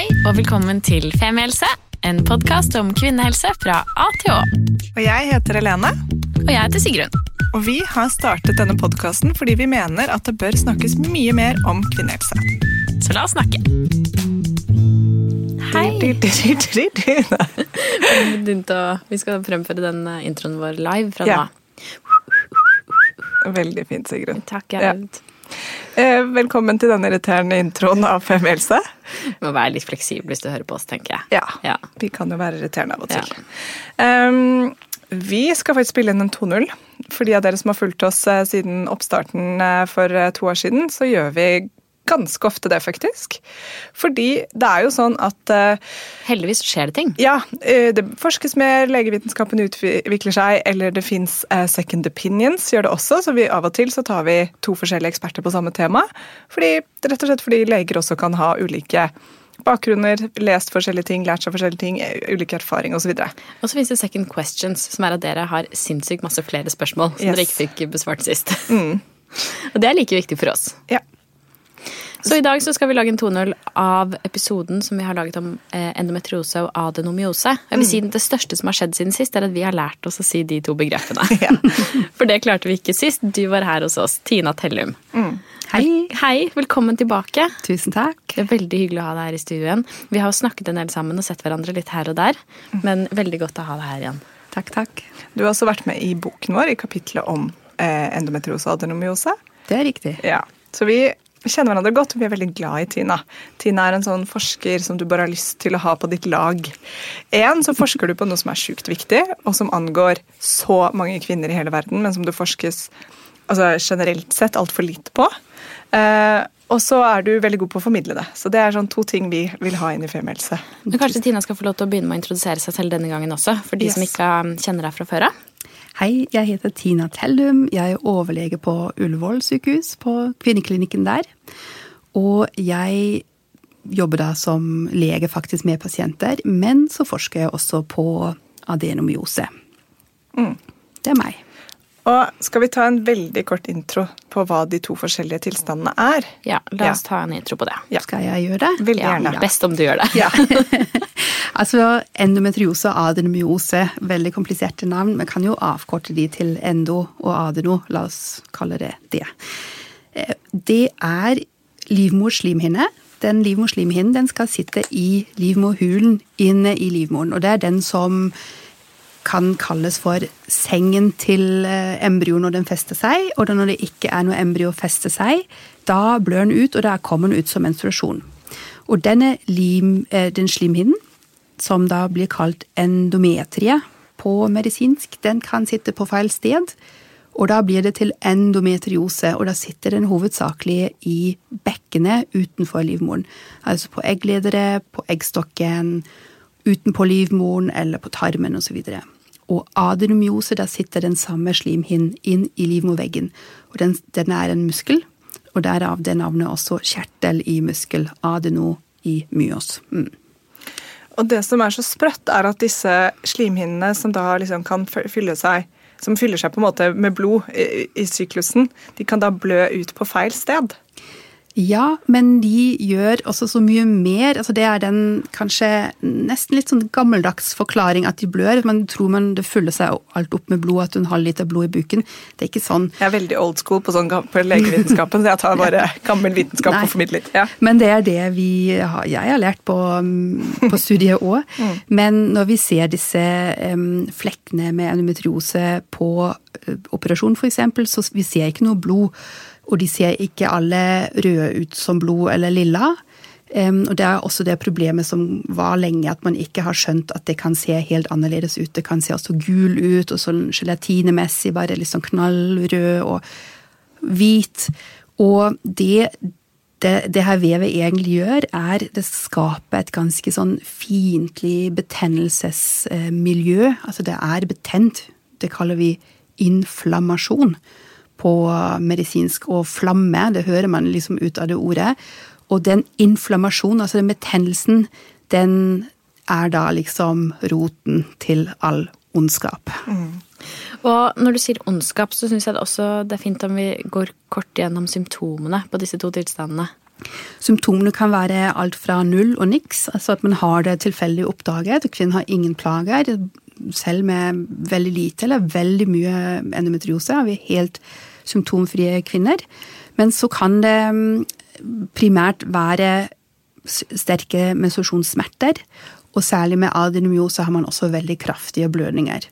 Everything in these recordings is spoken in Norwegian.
Hei og velkommen til Femihelse, en podkast om kvinnehelse fra A til Å. Og jeg heter Helene. Og jeg heter Sigrun. Og vi har startet denne podkasten fordi vi mener at det bør snakkes mye mer om kvinnehelse. Så la oss snakke. Hei. Vi skal fremføre den eh, introen vår live fra nå Ja. Veldig fint, Sigrun. Takk. Ja. Jeg Eh, velkommen til denne irriterende introen av Femihelse. må være litt fleksibel hvis du hører på oss, tenker jeg. Ja, Ja. vi kan jo være irriterende av og til. Ja. Um, vi skal faktisk spille inn en 2-0. For de av dere som har fulgt oss eh, siden oppstarten eh, for eh, to år siden, så gjør vi ganske ofte det, faktisk. Fordi det er jo sånn at uh, Heldigvis skjer det ting. Ja, Uh, det forskes mer, legevitenskapen utvikler seg, eller det fins second opinions, gjør det også. Så vi av og til så tar vi to forskjellige eksperter på samme tema. Fordi, rett og slett fordi leger også kan ha ulike bakgrunner, lest forskjellige ting, lært seg forskjellige ting, eh, ulike erfaringer osv. Og så finnes det second questions, som er at dere har sinnssykt masse flere spørsmål som Yes. dere ikke fikk besvart sist. Og det er like viktig for oss. Ja. Så i dag så skal vi lage en 2.0 av episoden som vi har laget om eh, endometriose og adenomyose. Jeg vil si Det største som har skjedd siden sist, er at vi har lært oss å si de to begrepene. Ja. For det klarte vi ikke sist. Du var her hos oss, Tina Tellum. Hei. Hei, velkommen tilbake. Tusen takk. Det er veldig hyggelig å ha deg her i studio igjen. Vi har jo snakket en del sammen og sett hverandre litt her og der, men veldig godt å ha deg her igjen. Takk, takk. Du har også vært med i boken vår, i kapitlet om eh, endometriose og adenomyose. Det er riktig. Ja, så vi kjenner hverandre godt, og vi er veldig glad i Tina. Tina er en sånn forsker som du bare har lyst til å ha på ditt lag. En, så forsker du på noe som er sjukt viktig, og som angår så mange kvinner i hele verden, men som det forskes altså, generelt sett altfor lite på. Eh, og så er du veldig god på å formidle det. Så det er sånn to ting vi vil ha inn i femihelse. Kanskje Tina skal få lov til å begynne med å introdusere seg selv denne gangen også, for de som ikke um, kjenner deg fra før av. Hei, jeg heter Tina Tellum. Jeg er overlege på Ullevål sykehus, på kvinneklinikken der. Og jeg jobber da som lege faktisk med pasienter, men så forsker jeg også på adenomyose. Det er meg. Og skal vi ta en veldig kort intro på hva de to forskjellige tilstandene er? Ja, la Ja. oss ta en intro på det. Ja. Skal jeg gjøre det? Veldig Ja, gjerne. Best om du gjør det. Ja. Altså, endometriose og adenomyose, veldig kompliserte navn. Vi kan jo avkorte de til endo og adeno, la oss kalle det det. Eh, Det er livmorslimhinne. Den livmorslimhinnen den skal sitte i livmorhulen inne i livmoren. Og det er den som kan kalles for sengen til eh, embryo når den fester seg. Og når det ikke er noe embryo å feste seg, da blør den ut, og da kommer den ut som menstruasjon. Og denne lim, eh, den slimhinnen, som da blir kalt endometrie på medisinsk, den kan sitte på feil sted. Og da blir det til endometriose, og da sitter den hovedsakelig i bekkenet utenfor livmoren. Altså på eggledere, på eggstokken, utenpå livmoren eller på tarmen osv. Og adenomyose, da sitter den samme slimhinnen inn i livmorveggen. Og den, den er en muskel, og derav det navnet også kjertel i muskel. Adeno i myos. Mm. Og det som er så sprøtt, er at disse slimhinnene som da liksom kan fylle seg som fyller seg på en måte med blod i, i syklusen, de kan da blø ut på feil sted. Ja, men de gjør også så mye mer. Altså det er den kanskje nesten litt sånn gammeldags forklaring at de blør. Man tror man det fyller seg alt opp med blod, at hun har litt av blod i buken. Det er ikke sånn. Jeg er veldig old school på, sånn, på legevitenskapen, så jeg tar bare gammel vitenskap og formidler. Ja. Men det er det vi har, jeg har lært på, mm, på studiet òg. Men når vi ser disse um, flekkene med endometriose på uh, operasjon f.eks., så vi ser ikke noe blod. Og de ser ikke alle røde ut som blod eller lilla. Og det er også det problemet som var lenge, at man ikke har skjønt at det kan se helt annerledes ut. Det kan se også gul ut, og sånn gelatinemessig bare litt sånn knallrød og hvit. Og det det, det her vevet egentlig gjør, er det skaper et ganske sånn fiendtlig betennelsesmiljø. Altså det er betent. Det kaller vi inflammasjon på medisinsk. Og flamme, det hører man liksom ut av det ordet. Og den inflammasjonen, altså den betennelsen, den er da liksom roten til all ondskap. Og når du sier ondskap, så syns jeg det også det er fint om vi går kort gjennom symptomene på disse to tilstandene. Symptomene kan være alt fra null og niks, altså at man har det tilfeldig oppdaget. Kvinnen har ingen plager, selv med veldig lite eller veldig mye endometriose. har vi helt symptomfrie kvinner. Men så kan det mm, primært være sterke menstruasjonssmerter. Og særlig med adenomyose har man også veldig kraftige blødninger.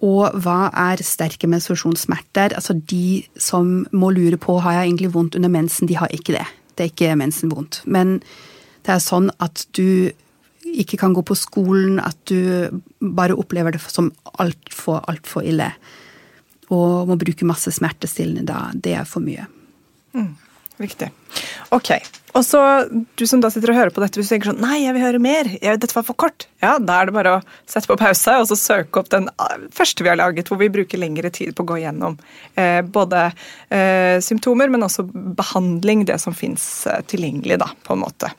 Og hva er sterke menstruasjonssmerter? Altså De som må lure på har jeg egentlig vondt under mensen, de har ikke det. Det er ikke mensen vondt. Men det er sånn at du ikke kan gå på skolen, at du bare opplever det som altfor, altfor ille. Og må bruke masse smertestillende da. Det er for mye. Mm. Viktig. Ok. Og så, du som da sitter og hører på dette, hvis du tenker sånn Nei, jeg vil høre mer. Jeg, dette var for kort. Ja, da er det bare å sette på pause og så søke opp den ah, første vi har laget, hvor vi bruker lengre tid på å gå gjennom eh, både eh, symptomer, men også behandling, det som fins eh, tilgjengelig, da, på en måte.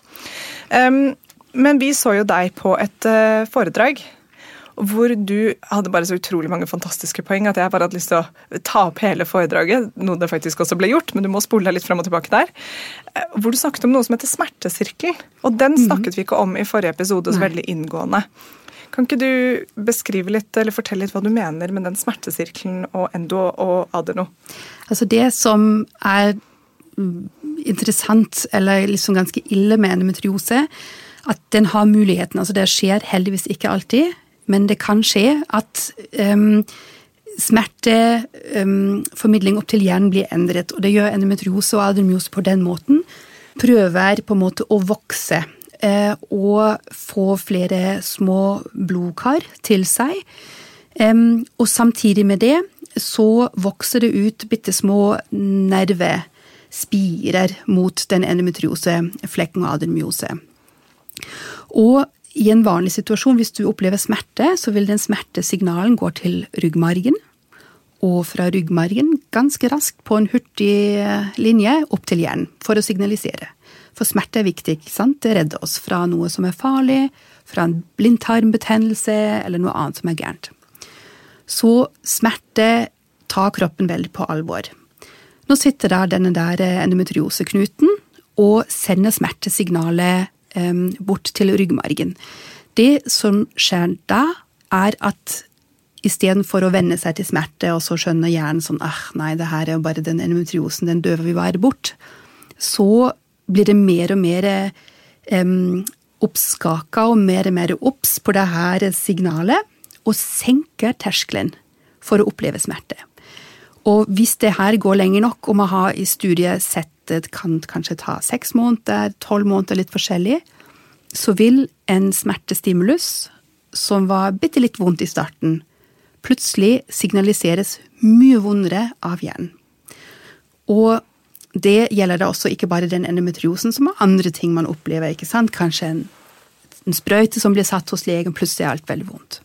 Um, men vi så jo deg på et uh, foredrag hvor du hadde bare så utrolig mange fantastiske poeng at jeg bare hadde lyst til å ta opp hele foredraget, noe det faktisk også ble gjort, men du må spole deg litt frem og tilbake der. Eh, hvor du snakket om noe som heter smertesirkel. Og den mhm. snakket vi ikke om i forrige episode så veldig inngående. Kan ikke du beskrive litt, eller fortelle litt hva du mener med den smertesirkelen og endo og adeno? Altså det som er interessant, eller liksom ganske ille med endometriose, at den har muligheten. Altså det skjer heldigvis ikke alltid, men det kan skje at um, smerteformidling um, opp til hjernen blir endret. Og det gjør endometriose og adremiose på den måten. Prøver på en måte å vokse uh, og få flere små blodkar til seg. Um, og samtidig med det så vokser det ut bitte små nervespirer mot den endometriose-flekken og adremiose. Og i en vanlig situasjon, hvis du opplever smerte, så vil den smertesignalen gå til ryggmargen. Og fra ryggmargen ganske raskt på en hurtig linje opp til hjernen for å signalisere. For smerte er viktig. ikke sant? Det redder oss fra noe som er farlig, fra en blindtarmbetennelse eller noe annet som er gærent. Så smerte tar kroppen veldig på alvor. Nå sitter der denne der endometrioseknuten og sender smertesignalet bort til ryggmargen. Det som skjer da, er at istedenfor å venne seg til smerte, og så skjønner hjernen sånn ah, nei, det her er jo bare den endometriosen, den døver vi bare bort, så blir det mer og mer um, oppskaka og mer og mer obs på det her signalet, og senker terskelen for å oppleve smerte. Og hvis det her går lenger nok, og man har i studiet sett det kan kanskje ta seks måneder, tolv måneder, litt forskjellig, så vil en smertestimulus som var bitte litt vondt i starten, plutselig signaliseres mye vondere av hjernen. Og det gjelder da også ikke bare den endometriosen, som er andre ting man opplever. ikke sant? Kanskje en, en sprøyte som blir satt hos legen, plutselig er alt veldig vondt.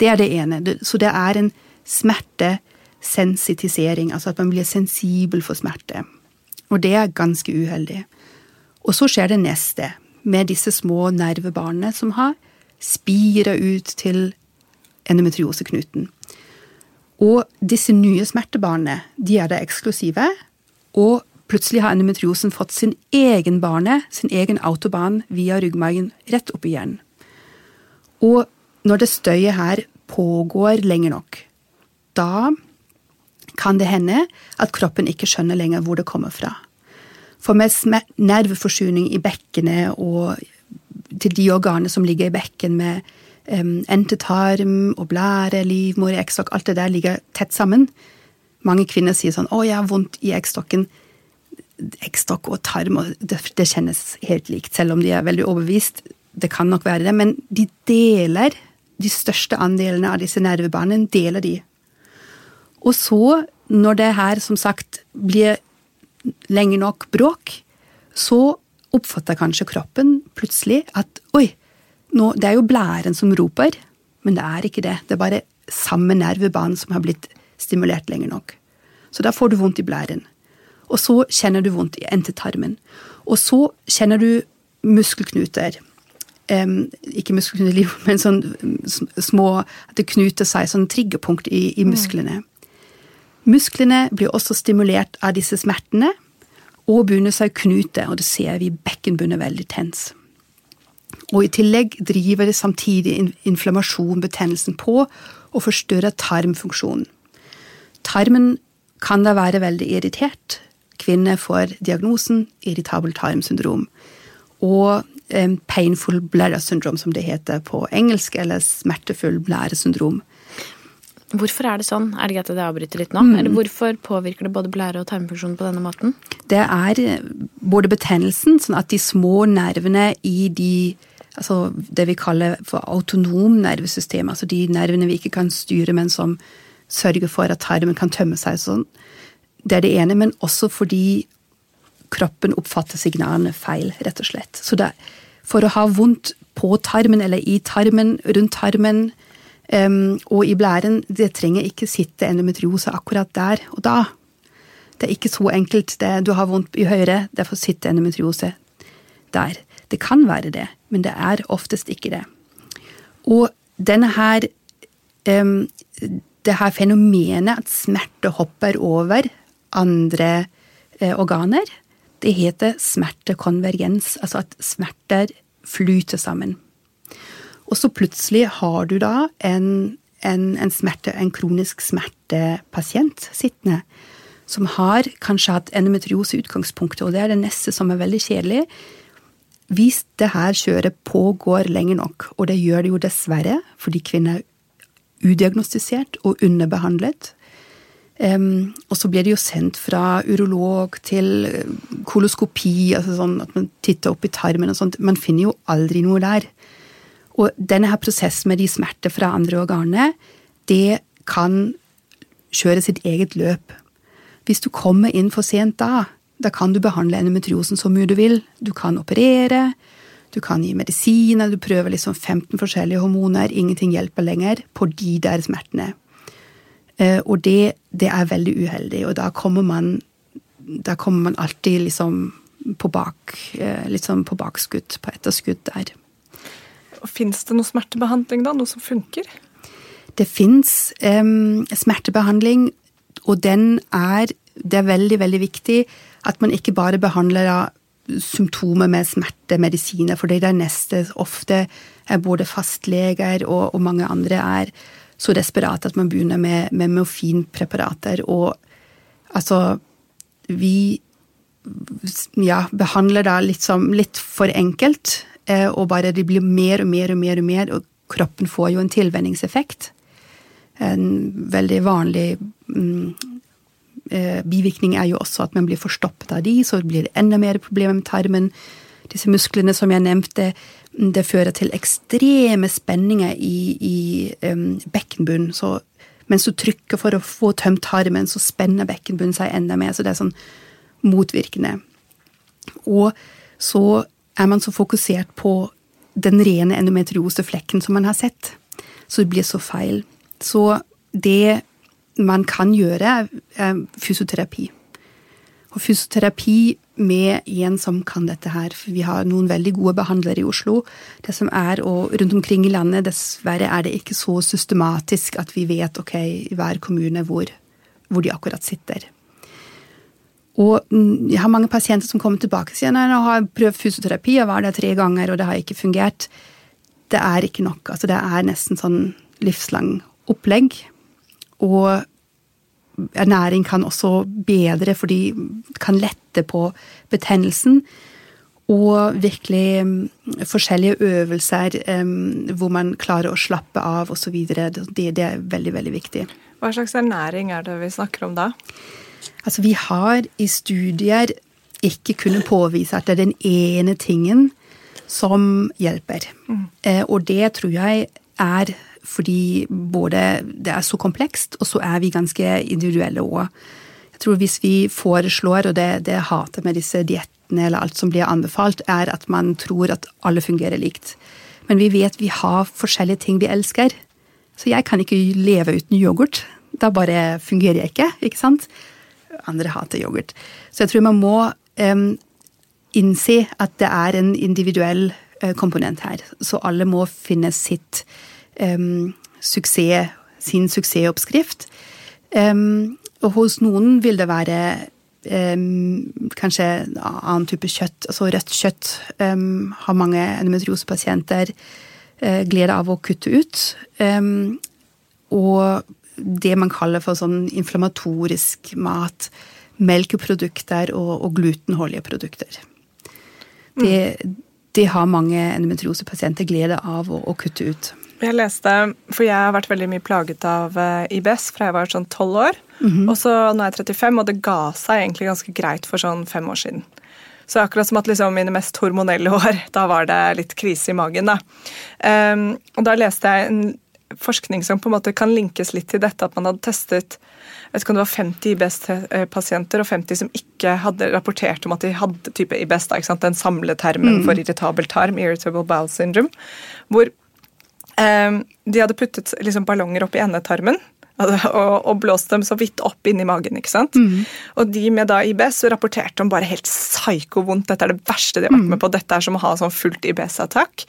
Det er det ene. Så det er en smertesensitisering, altså at man blir sensibel for smerte. Og det er ganske uheldig. Og så skjer det neste, med disse små nervebarnene som har spira ut til endometrioseknuten. Og disse nye smertebarnene, de er det eksklusive, og plutselig har endometriosen fått sin egen bane, sin egen autobahn via ryggmargen rett opp i hjernen. Og når det støyet her pågår lenge nok, da kan det hende at kroppen ikke skjønner lenger hvor det kommer fra. For med nerveforsyning i bekkenet og til de organene som ligger i bekken med um, entetarm og blære, livmor, eggstokk, alt det der ligger tett sammen. Mange kvinner sier sånn 'Å, jeg har vondt i eggstokken'. Eggstokk og tarm, og det, det kjennes helt likt, selv om de er veldig overbevist. Det kan nok være det, men de deler de største andelene av disse nervebanene deler de og så, når det her som sagt blir lenge nok bråk, så oppfatter kanskje kroppen plutselig at oi, nå, det er jo blæren som roper, men det er ikke det. Det er bare samme nervebanen som har blitt stimulert lenge nok. Så da får du vondt i blæren. Og så kjenner du vondt i endetarmen. Og så kjenner du muskelknuter. Um, ikke muskelknuter, men sånn små At det knuter seg, sånn triggerpunkt i, i musklene. Mm. Musklene blir også stimulert av disse smertene, og begynner seg knute, og det ser vi bekkenbunnen veldig tens. Og I tillegg driver det samtidig inflammasjon, betennelsen, på og forstyrrer tarmfunksjonen. Tarmen kan da være veldig irritert. Kvinner får diagnosen irritabel tarmsyndrom. Og um, painful bladder syndrom, som det heter på engelsk, eller smertefull blæresyndrom. Hvorfor er det sånn? Er det greit at jeg avbryter litt nå? Mm. Eller hvorfor påvirker det både blære- og tarmfunksjonen på denne måten? Det er eh, både betennelsen, sånn at de små nervene i de altså det vi kaller for autonom nervesystem, altså de nervene vi ikke kan styre, men som sørger for at tarmen kan tømme seg sånn. Det er det ene, men også fordi kroppen oppfatter signalene feil, rett og slett. Så det, for å ha vondt på tarmen eller i tarmen, rundt tarmen, Um, og i blæren, det trenger ikke sitte endometriose akkurat der og da. Det er ikke så enkelt. Det, du har vondt i høyre, derfor sitter endometriose der. Det kan være det, men det er oftest ikke det. Og denne her um, det her fenomenet at smerte hopper over andre eh, organer, det heter smertekonvergens. Altså at smerter flyter sammen. Og så plutselig har du da en, en, en, smerte, en kronisk smertepasient sittende som har kanskje hatt endometriose i utgangspunktet, og det er det neste som er veldig kjedelig. Hvis det her kjøret pågår lenge nok, og det gjør det jo dessverre fordi kvinner er udiagnostisert og underbehandlet, um, og så blir det jo sendt fra urolog til koloskopi, altså sånn at man titter opp i tarmen og sånt, man finner jo aldri noe der. Og denne her prosessen med de smerter fra andre organer, det kan kjøre sitt eget løp. Hvis du kommer inn for sent da, da kan du behandle endometriosen så mye du vil. Du kan operere, du kan gi medisiner, du prøver liksom 15 forskjellige hormoner, ingenting hjelper lenger på de der smertene. Eh, og det, det er veldig uheldig, og da kommer man, da kommer man alltid liksom på bak, liksom på bakskudd, på etterskudd der. Fins det noe smertebehandling, da? Noe som funker? Det fins um, smertebehandling, og den er Det er veldig, veldig viktig at man ikke bare behandler da, symptomer med smertemedisiner, for det er neste ofte er både fastleger og, og, mange andre er så desperate at man begynner med, med morfinpreparater. Og altså Vi ja, behandler da litt, som, litt for enkelt. Eh, og bare det blir mer og mer og mer, og mer, og kroppen får jo en tilvenningseffekt. En veldig vanlig mm, eh, bivirkning er jo også at man blir forstoppet av de, så blir det enda mer problemer med tarmen. Disse musklene som jeg nevnte, mm, det fører til ekstreme spenninger i, i um, bekkenbunnen. Så mens du trykker for å få tømt tarmen, så spenner bekkenbunnen seg enda mer. Så det er sånn motvirkende. Og så er man så fokusert på den rene endometriose flekken som man har sett. Så det blir så feil. Så det man kan gjøre, er fysioterapi. Og fysioterapi med en som kan dette her. For vi har noen veldig gode behandlere i Oslo. Det som er, og rundt omkring i landet, dessverre er det ikke så systematisk at vi vet ok, i hver kommune hvor, hvor de akkurat sitter. Og mm, jeg har mange pasienter som kommer tilbake og sier at nå har jeg prøvd fysioterapi, og var der tre ganger, og det har ikke fungert. Det er ikke nok. Altså, det er nesten sånn livslang opplegg. Og ernæring kan også bedre, for de kan lette på betennelsen. Og virkelig um, forskjellige øvelser hvor man klarer å slappe av osv. Det, det er veldig, veldig viktig. Hva slags ernæring er det vi snakker om da? Altså, vi har i studier ikke kunnet påvise at det er den ene tingen som hjelper. Mm. Eh, og det tror jeg er fordi både det er så komplekst, og så er vi ganske individuelle òg. Jeg tror hvis vi foreslår, og det, det hater med disse diettene eller alt som blir anbefalt, er at man tror at alle fungerer likt. Men vi vet vi har forskjellige ting vi elsker. Så jeg kan ikke leve uten yoghurt. Da bare fungerer jeg ikke, ikke sant? Andre hater yoghurt. Så jeg tror man må um, innse at det er en individuell uh, komponent her. Så alle må finne sitt um, suksess, sin suksessoppskrift. Um, og hos noen vil det være kanskje annen type kjøtt, altså rødt kjøtt, har mange endometriosepasienter uh, glede av å kutte ut. Og det man kaller for sånn inflammatorisk mat, melkeprodukter og, og glutenholdige produkter. Det, det, har mange endometriosepasienter glede av å, å kutte ut. Jeg leste, for jeg har vært veldig mye plaget av eh, IBS fra jeg var sånn tolv år. Mm -hmm. Og så nå er jeg 35, og det ga seg egentlig ganske greit for sånn fem år siden. Så akkurat som at liksom mine mest hormonelle år, da var det litt krise i magen. da. Um, og da leste jeg en forskning som på en måte kan linkes litt til dette, at man hadde testet jeg vet ikke om det var 50 IBS-pasienter og 50 som ikke hadde rapportert om at de hadde type IBS, da, den samletermen mm. for irritabel tarm, irritable bowel syndrome, hvor um, de hadde puttet liksom, ballonger opp i endetarmen og, og blåst dem så vidt opp inni magen. ikke sant? Mm. Og de med da IBS rapporterte om bare helt psyko-vondt. Dette er det verste de har vært mm. med på. Dette er som å ha sånn fullt IBS-attakk.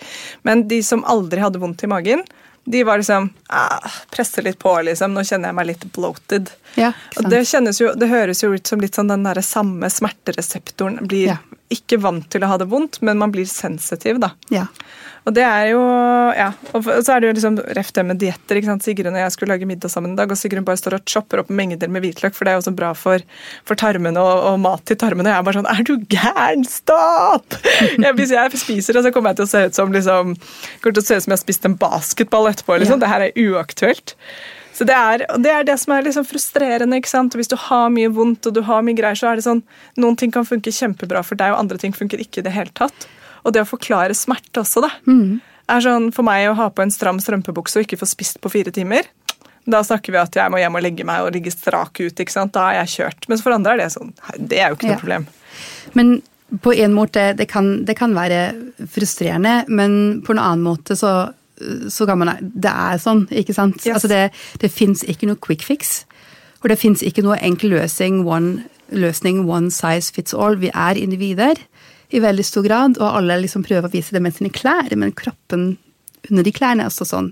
Men de som aldri hadde vondt i magen, de var liksom ah, Presser litt på, liksom. Nå kjenner jeg meg litt bloated. Ja, det, jo, det, høres jo ut som litt sånn den der samme smertereseptoren blir ja. ikke vant til å ha det vondt, men man blir sensitiv, da. Ja. Og det er jo Ja. Og så er det jo liksom ref det med dietter. ikke sant? Sigrun og jeg skulle lage middag sammen en dag, og Sigrun bare står og chopper opp mengder med hvitløk, for det er jo så bra for, for tarmene og, og, mat til tarmene. Og jeg er bare sånn Er du gæren? Stopp! Ja, hvis jeg spiser det, så kommer jeg til å se ut som liksom kommer til å se ut som jeg har spist en basketball etterpå. liksom. Ja. Det her er uaktuelt. Så det er, det er, det som er liksom frustrerende. ikke sant? Og Hvis du har mye vondt og du har mye greier, så er det sånn Noen ting kan funke kjempebra for deg, og andre ting funker ikke i det hele tatt. Og det å forklare smerte også, da. Mm. er sånn For meg å ha på en stram strømpebukse og ikke få spist på fire timer, da snakker vi at jeg må hjem og legge meg og ligge strak ut. ikke sant? Da er jeg kjørt. Mens for andre er det sånn Det er jo ikke noe ja. problem. Men på en måte, det kan, det kan, være frustrerende, men på en annen måte så, så kan man Det er sånn, ikke sant? Yes. Altså det, det fins ikke noe quick fix. Og det fins ikke noe enkel løsning one, løsning one size fits all. Vi er individer i veldig stor grad, og alle liksom prøver å vise det med sine klær, men kroppen under de klærne er også sånn.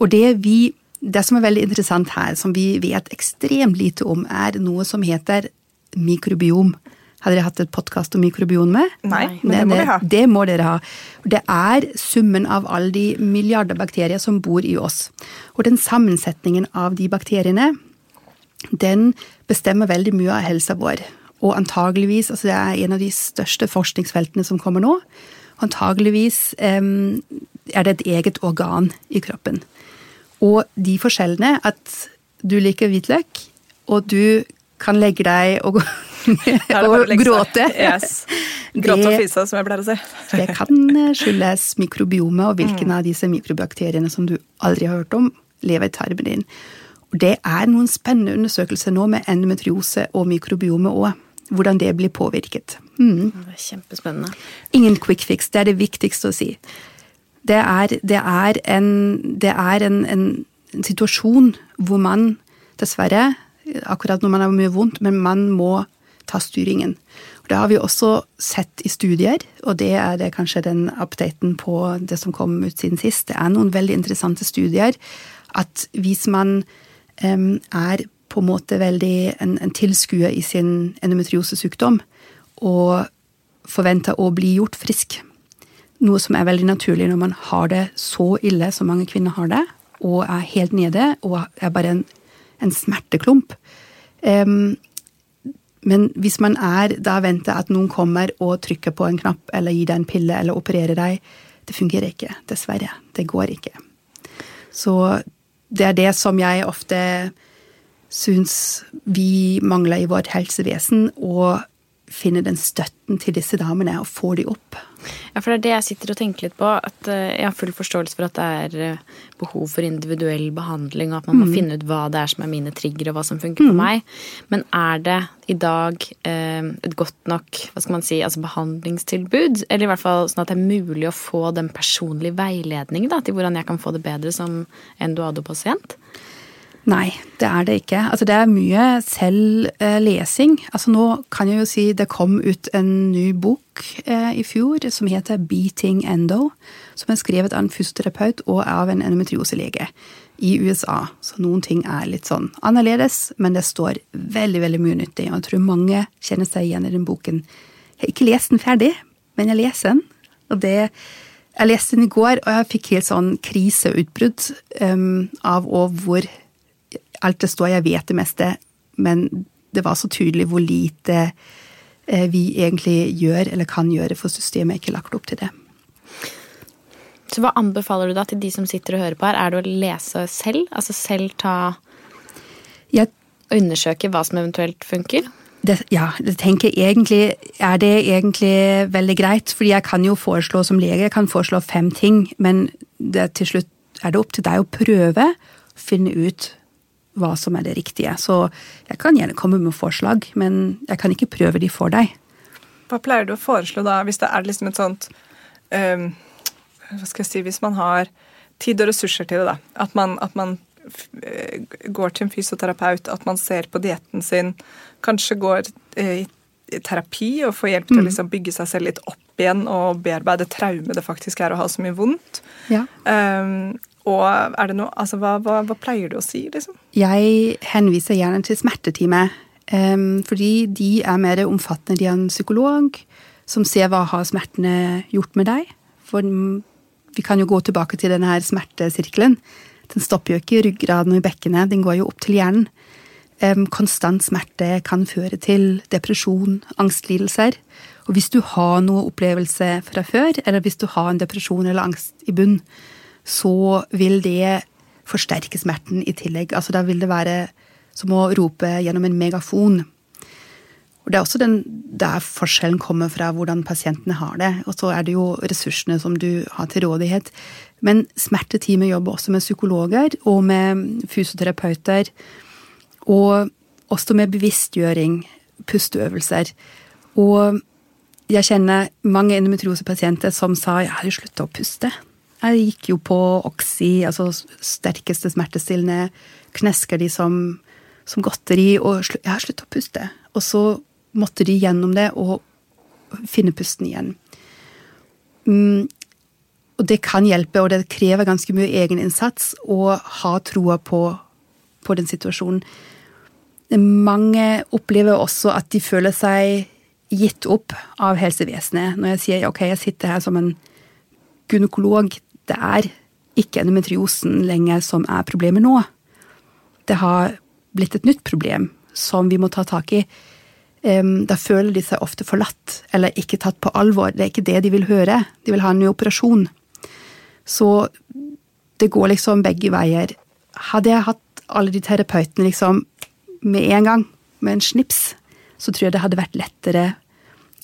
Og det vi det som er veldig interessant her, som vi vet ekstremt lite om, er noe som heter mikrobiom. Har dere hatt et podkast om mikrobion med? Nei, men det må dere ha. Det må dere ha. Det er summen av alle de milliarder bakterier som bor i oss. Og den sammensetningen av de bakteriene, den bestemmer veldig mye av helsa vår. Og antageligvis, altså det er en av de største forskningsfeltene som kommer nå, antageligvis um, er det et eget organ i kroppen. Og de forskjellene at du liker hvitløk, og du kan legge deg og, og gråte yes. Gråte og fise, som jeg pleier å si. det kan eh, skyldes mikrobiomet og hvilken mm. av disse mikrobakteriene som du aldri har hørt om, lever i tarmen din. Og det er noen spennende undersøkelser nå med endometriose og mikrobiomet òg hvordan det blir påvirket. Mm. Det er kjempespennende. Ingen quick fix, det er det viktigste å si. Det er, det er, en, det er en, en, en, situasjon hvor man dessverre, akkurat når man har mye vondt, men man må ta styringen. Og det har vi også sett i studier, og det er det kanskje den updaten på det som kom ut siden sist. Det er noen veldig interessante studier at hvis man um, er på en måte veldig en, en tilskuer i sin endometriosesykdom og forventer å bli gjort frisk. Noe som er veldig naturlig når man har det så ille som mange kvinner har det, og er helt nede og er bare en, en smerteklump. Um, men hvis man er da venter at noen kommer og trykker på en knapp eller gir deg en pille eller opererer deg, det fungerer ikke. Dessverre. Det går ikke. Så det er det som jeg ofte syns vi mangler i vårt helsevesen, å finne den støtten til disse damene og få de opp. Ja, for det er det jeg sitter og tenker litt på. At eh, jeg har full forståelse for at det er eh, behov for individuell behandling, og at man må mm. finne ut hva det er som er mine trigger, og hva som funker mm. for meg. Men er det i dag eh, et godt nok hva skal man si, altså behandlingstilbud? Eller i hvert fall sånn at det er mulig å få den personlige veiledningen da, til hvordan jeg kan få det bedre som endoado-pasient? Nei, det er det ikke. Altså, det er mye selvlesing. Altså, nå kan jeg jo si det kom ut en ny bok eh, i fjor som heter Beating Endo. Som er skrevet av en fysioterapeut og av en endometrioselege. i USA. Så noen ting er litt sånn annerledes, men det står veldig veldig mye nyttig. Og jeg tror mange kjenner seg igjen i den boken. Jeg har ikke lest den ferdig, men jeg leser den. Og det, jeg leste den i går, og jeg fikk helt sånn kriseutbrudd um, av hvor alt det står, jeg vet det meste, men det var så tydelig hvor lite uh, vi egentlig gjør eller kan gjøre, for systemet er ikke lagt opp til det. Så hva anbefaler du da til de som sitter og hører på her? Er det å lese selv? Altså selv ta jeg, Undersøke hva som eventuelt funker? Det, ja, det tenker jeg egentlig Er det egentlig veldig greit? Fordi jeg kan jo foreslå som lege jeg kan foreslå fem ting, men det, til slutt er det opp til deg å prøve å finne ut hva som er det riktige. Så jeg kan gjerne komme med forslag, men jeg kan ikke prøve de for deg. Hva pleier du å foreslå da, hvis det er liksom et sånt um hva skal jeg si, Hvis man har tid og ressurser til det, da. At man, at man eh, går til en fysioterapeut, at man ser på dietten sin, kanskje går eh, i terapi og får hjelp til å mm. liksom bygge seg selv litt opp igjen og bearbeide traume det faktisk er å ha så mye vondt. Ja. Um, og er det noe, altså hva, hva, hva, pleier du å si, liksom? Jeg henviser gjerne til smertetime. Um, fordi de er mer omfattende. De har en psykolog som ser hva har smertene gjort med deg. For vi kan jo gå tilbake til denne her smertesirkelen. Den stopper jo ikke i ryggraden og i bekkenet, den går jo opp til hjernen. Konstant smerte kan føre til depresjon, angstlidelser. Og hvis du har noe opplevelse fra før, eller hvis du har en depresjon eller angst i bunn, så vil det forsterke smerten i tillegg. Altså da vil det være som å rope gjennom en megafon. Og Det er også den, der forskjellen kommer fra hvordan pasientene har det. Og så er det jo ressursene som du har til rådighet. Men smerteteamet jobber også med psykologer og med fysioterapeuter. Og også med bevisstgjøring, pusteøvelser. Og jeg kjenner mange endometriosepasienter som sa jeg hadde slutta å puste. Jeg gikk jo på Oxy, altså sterkeste smertestillende, knesker de som, som godteri, og jeg har sluttet å puste. Og så måtte de gjennom det og finne pusten igjen. Mm, og det kan hjelpe, og det krever ganske mye egeninnsats å ha troa på, på, den situasjonen. Mange opplever også at de føler seg gitt opp av helsevesenet. Når jeg sier ok, jeg sitter her som en gynekolog, det er ikke endometriosen lenger som er problemet nå. Det har blitt et nytt problem som vi må ta tak i da føler de seg ofte forlatt eller ikke tatt på alvor. Det er ikke det de vil høre. De vil ha en ny operasjon. Så det går liksom begge veier. Hadde jeg hatt alle de terapeutene liksom med en gang, med en snips, så tror jeg det hadde vært lettere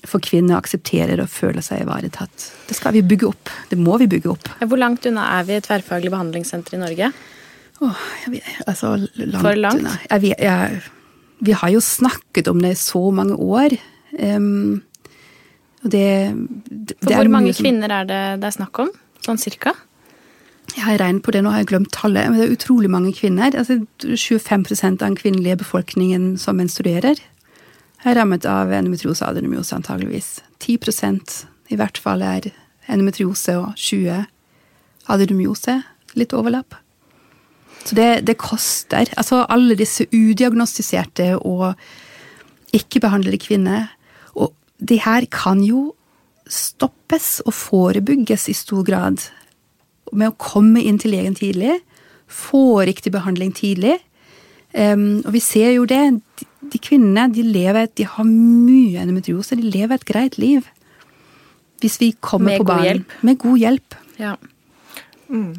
for kvinner å akseptere og føle seg ivaretatt. Det skal vi bygge opp. Det må vi bygge opp. Hvor langt unna er vi et tverrfaglig behandlingssenter i Norge? Åh, jeg vet, altså, langt For langt? Unna. Jeg, jeg, vi har jo snakket om det i så mange år. Um, og det, det For hvor mange som, kvinner er det det er snakk om? Sånn cirka? Jeg har regnet på det, nå har jeg glemt tallet. Men det er utrolig mange kvinner. Altså 25 av den kvinnelige befolkningen som menstruerer, er rammet av endometriose og adenomyose, antageligvis. 10 i hvert fall er endometriose og 20 adenomyose. Litt overlapp. Så det, det koster. Altså alle disse udiagnostiserte og ikke-behandlede kvinner. Og de her kan jo stoppes og forebygges i stor grad med å komme inn til legen tidlig, få riktig behandling tidlig. Um, og vi ser jo det. De, kvinnene de lever, de har mye endometriose. De lever et greit liv. Hvis vi kommer med på banen med god hjelp. Ja. Mm.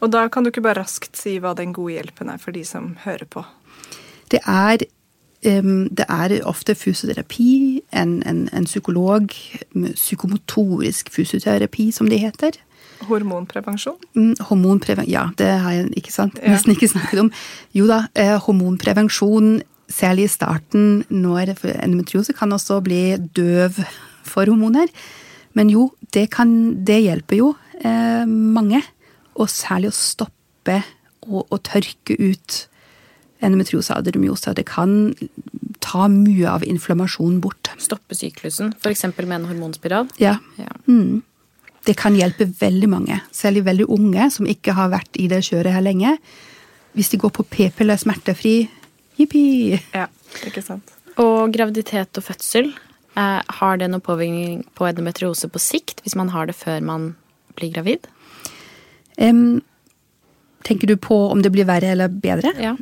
Og da kan du ikke bare raskt si hva den gode hjelpen er for de som hører på? Det er, um, det er ofte fysioterapi, en, en, en psykolog, psykomotorisk fysioterapi, som det heter. Hormonprevensjon? Mm, hormonprevensjon, Ja, det har jeg ikke sant, nesten ikke snakket om. Jo da, eh, hormonprevensjon, særlig i starten når endometriose kan også bli døv for hormoner. Men jo, det, kan, det hjelper jo eh, mange og særlig å stoppe og, og tørke ut endometriose og adenomyose. Det kan ta mye av inflammasjonen bort. Stoppe syklusen, f.eks. med en hormonspiral? Ja. ja. Mm. Det kan hjelpe veldig mange, særlig veldig unge som ikke har vært i det kjøret her lenge. Hvis de går på p-piller smertefri, jippi! Ja, ikke sant. Og graviditet og fødsel, eh, har det noen påvirkning på endometriose på sikt hvis man har det før man blir gravid? Um, tenker du på om det blir verre eller bedre? Ja.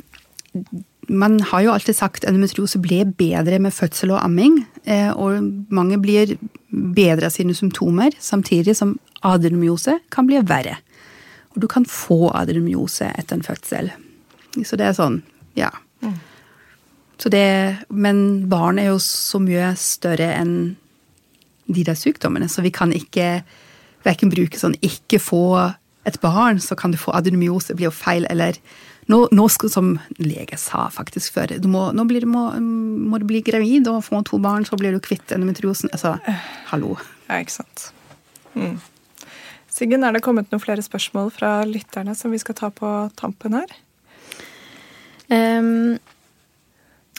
Man har jo alltid sagt at endometriose ble bedre med fødsel og amming. eh, Og mange blir bedre av sine symptomer, samtidig som adenomyose kan bli verre. Og du kan få adenomyose etter en fødsel. Så det er sånn, ja. Så det, men barn er jo så mye større enn de der sykdommene, så vi kan ikke verken bruke sånn ikke få et barn, så kan du få adenomyose, blir jo feil, eller nå, nå skal, som lege sa faktisk før, du må, nå blir, må, må du bli gravid og få to barn, så blir du kvitt endometriosen. Altså, hallo. Ja, ikke sant. Mm. Siggen, er det kommet noen flere spørsmål fra lytterne som vi skal ta på tampen her? Ehm,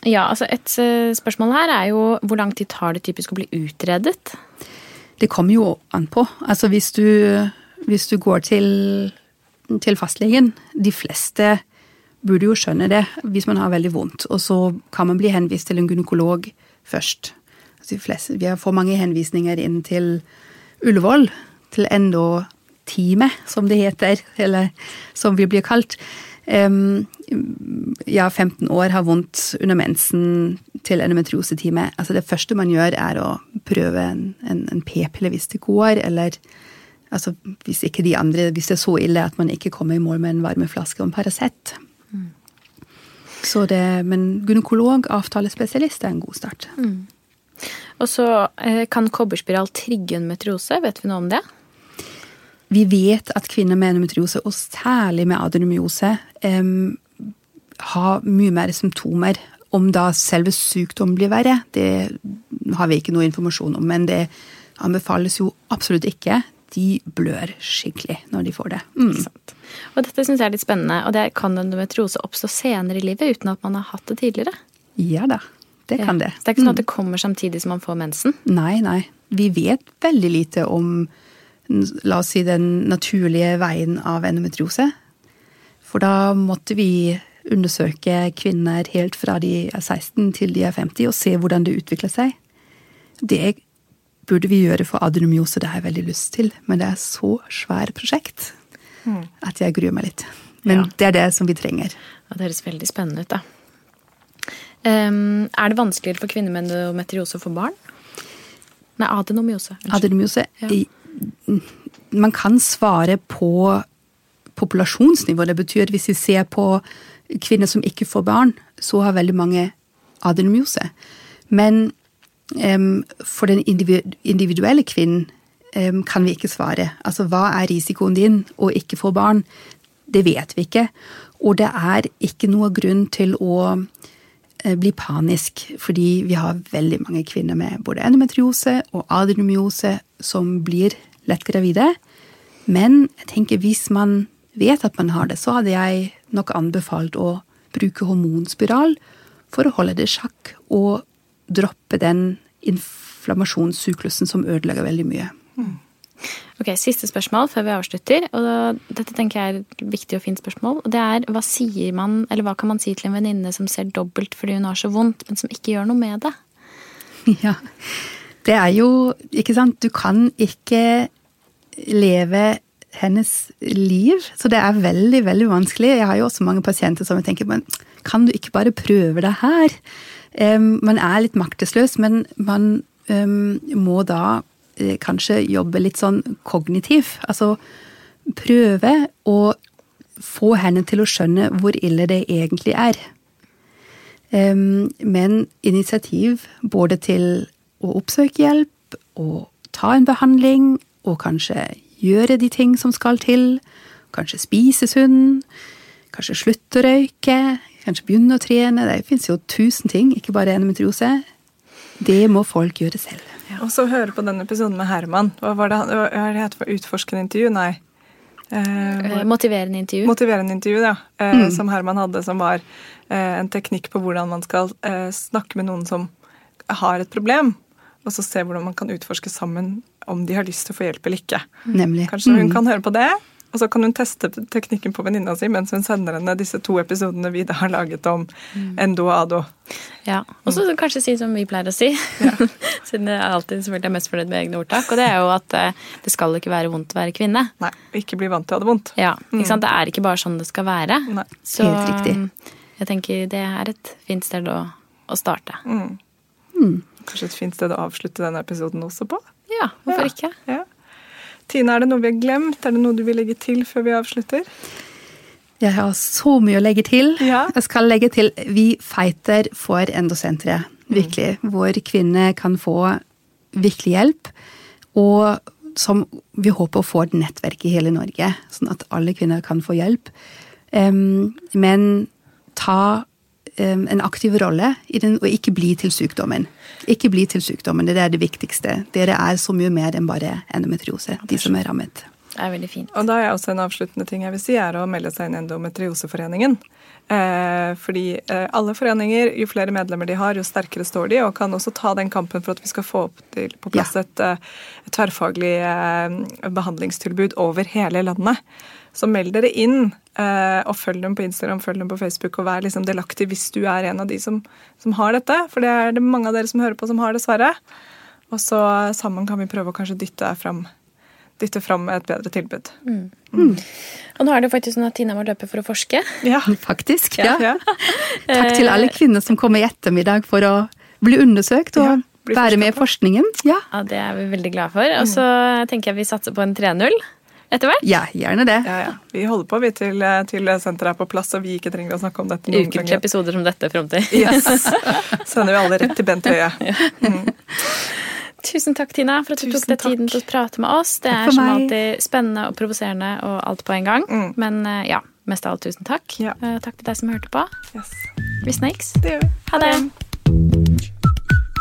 ja, altså et eh, spørsmål her er jo hvor lang tid tar det typisk å bli utredet? Det kommer jo an på. Altså hvis du, hvis du går til, til fastlegen De fleste burde jo skjønne det hvis man har veldig vondt. Og så kan man bli henvist til en gynekolog først. Altså fleste, vi for mange henvisninger inn til Ullevål, til endotime, som det heter, eller som vi blir kalt. Um, er 15 år har vondt under mensen til endometriosetime. Altså det første man gjør, er å prøve en, en, en p-pille hvis det går, eller altså hvis ikke de andre Hvis det er så ille at man ikke kommer i mål med en varmeflaske og en Paracet. Så det, men gynekolog, avtalespesialist, er en god start. Og så eh, kan kobberspiral trigge endometriose, vet vi noe om det? Vi vet at kvinner med endometriose, og særlig med adenomyose, um, har mye mer symptomer. Om da selve sykdommen blir verre, det har vi ikke noe informasjon om. Men det anbefales jo absolutt ikke. De blør skikkelig når de får det. Mm. Og dette syns jeg er litt spennende. Og det kan endometriose oppstå senere i livet uten at man har hatt det tidligere. Ja da, det kan det. Så det er ikke sånn at det kommer samtidig som man får mensen. Nei, nei. Vi vet veldig lite om la oss si, den naturlige veien av endometriose. For da måtte vi undersøke kvinner helt fra de er 16 til de er 50, og se hvordan det utvikler seg. Det burde vi gjøre for adenomyose, det har jeg veldig lyst til. Men det er så svært prosjekt at jeg gruer meg litt. Men Ja. det er det som vi trenger. Ja, det høres veldig spennende ut, da. Um, er det vanskeligere for kvinner med endometriose å få barn? Nei, adenomyose. Adenomyose Ja. Man kan svare på populasjonsnivå. Det betyr at hvis vi ser på kvinner som ikke får barn, så har veldig mange adenomyose. Men um, for den individuelle kvinnen um, kan vi ikke svare. Altså hva er risikoen din å ikke få barn? Det vet vi ikke. Og det er ikke noe grunn til å eh, bli panisk, fordi vi har veldig mange kvinner med både endometriose og adenomyose som blir lett gravide. Men jeg tenker hvis man vet at man har det, så hadde jeg nok anbefalt å bruke hormonspiral for å holde det i sjakk og droppe den inflammasjonssyklusen som ødelegger veldig mye. Ok, Siste spørsmål før vi avslutter. og Dette tenker jeg er et viktig og fint spørsmål. og det er Hva sier man, eller hva kan man si til en venninne som ser dobbelt fordi hun har så vondt, men som ikke gjør noe med det? Ja. Det er jo Ikke sant, du kan ikke leve hennes liv, så det er veldig, veldig vanskelig. Jeg har jo også mange pasienter som tenker men kan du ikke bare prøve det her? Um, man er litt maktesløs, men man um, må da kanskje jobbe litt sånn kognitiv. Altså prøve å få henne til å skjønne hvor ille det egentlig er. Men initiativ både til å oppsøke hjelp og ta en behandling og kanskje gjøre de ting som skal til. Kanskje spise sunn, kanskje slutte å røyke, kanskje begynne å trene. Det fins jo tusen ting, ikke bare endometriose. Det må folk gjøre selv. Og så høre på den episoden med Herman. Hva var det, hva er det for utforskende intervju? Nei. Eh, Eh, Motiverende intervju. Motiverende intervju, ja. Eh, Som Herman hadde, som var eh, en teknikk på hvordan man skal eh, snakke med noen som har et problem. Og så se hvordan man kan utforske sammen om de har lyst til å få hjelp eller ikke. Nemlig. Kanskje hun Mm. kan høre på det, og så kan hun teste teknikken på venninna si mens hun sender henne disse to episodene vi da har laget om endo og ado. Ja, Og så kanskje si som vi pleier å si, siden jeg alltid selvfølgelig er mest fornøyd med egne ordtak, og det er jo at eh, det skal ikke være vondt å være kvinne. Nei, ikke bli vant til å ha det vondt. Ja, ikke sant? Det er ikke bare sånn det skal være. Nei. Så Helt riktig. jeg tenker det er et fint sted å, å starte. Kanskje et fint sted å avslutte denne episoden også på. Ja, hvorfor Ja. ikke? Ja. Tina, er det noe vi har glemt? Er det noe du vil legge til før vi avslutter? Jeg har så mye å legge til. Ja. Jeg skal legge til Vi fighter for endosenteret, virkelig. Hvor kvinner kan få virkelig hjelp. Og som vi håper å få et nettverk i hele Norge, sånn at alle kvinner kan få hjelp. Um, men ta en aktiv rolle i den, og ikke bli til sykdommen. Ikke bli til sykdommen, det er det viktigste. Dere er så mye mer enn bare endometriose, de som er rammet. Det er veldig fint. Og da er også en avsluttende ting jeg vil si, er å melde seg inn i Endometrioseforeningen. Eh, fordi eh, alle foreninger, jo flere medlemmer de har, jo sterkere står de, og kan også ta den kampen for at vi skal få opp til, på plass Ja. et, eh, et tverrfaglig eh, behandlingstilbud over hele landet. Så meld dere inn, eh, og følg dem på Instagram følg dem på Facebook, og vær liksom delaktig hvis du er en av de som, som har dette. For det er det mange av dere som hører på, som har, dessverre. Og så eh, sammen kan vi prøve å kanskje dytte fram, dytte fram et bedre tilbud. Og nå er det jo faktisk sånn at Tina må løpe for å forske. Ja. Faktisk, ja. ja. Takk til alle kvinner som kommer i ettermiddag for å bli undersøkt og Ja, være med i forskningen. Ja. Ja, Det er vi veldig glad for. Og så tenker jeg vi satser på en 3-0 etter hvert. ja, gjerne det. Ja, ja. Vi holder på vi til, til senteret er på plass, og vi ikke trenger å snakke om dette noen Ukentlige episoder som dette fram til. Yes. Sender vi alle rett til Bent Høie. Tusen takk, Tina, for at du Tusen tok deg takk. tiden til å prate med oss. Det er som alltid spennende og provoserende og alt på en gang. Mm. Men eh, ja, mest av alt tusen takk. Ja. Eh, Takk til deg som hørte på. Yes. Vi snakes. Det gjør vi. Ha det.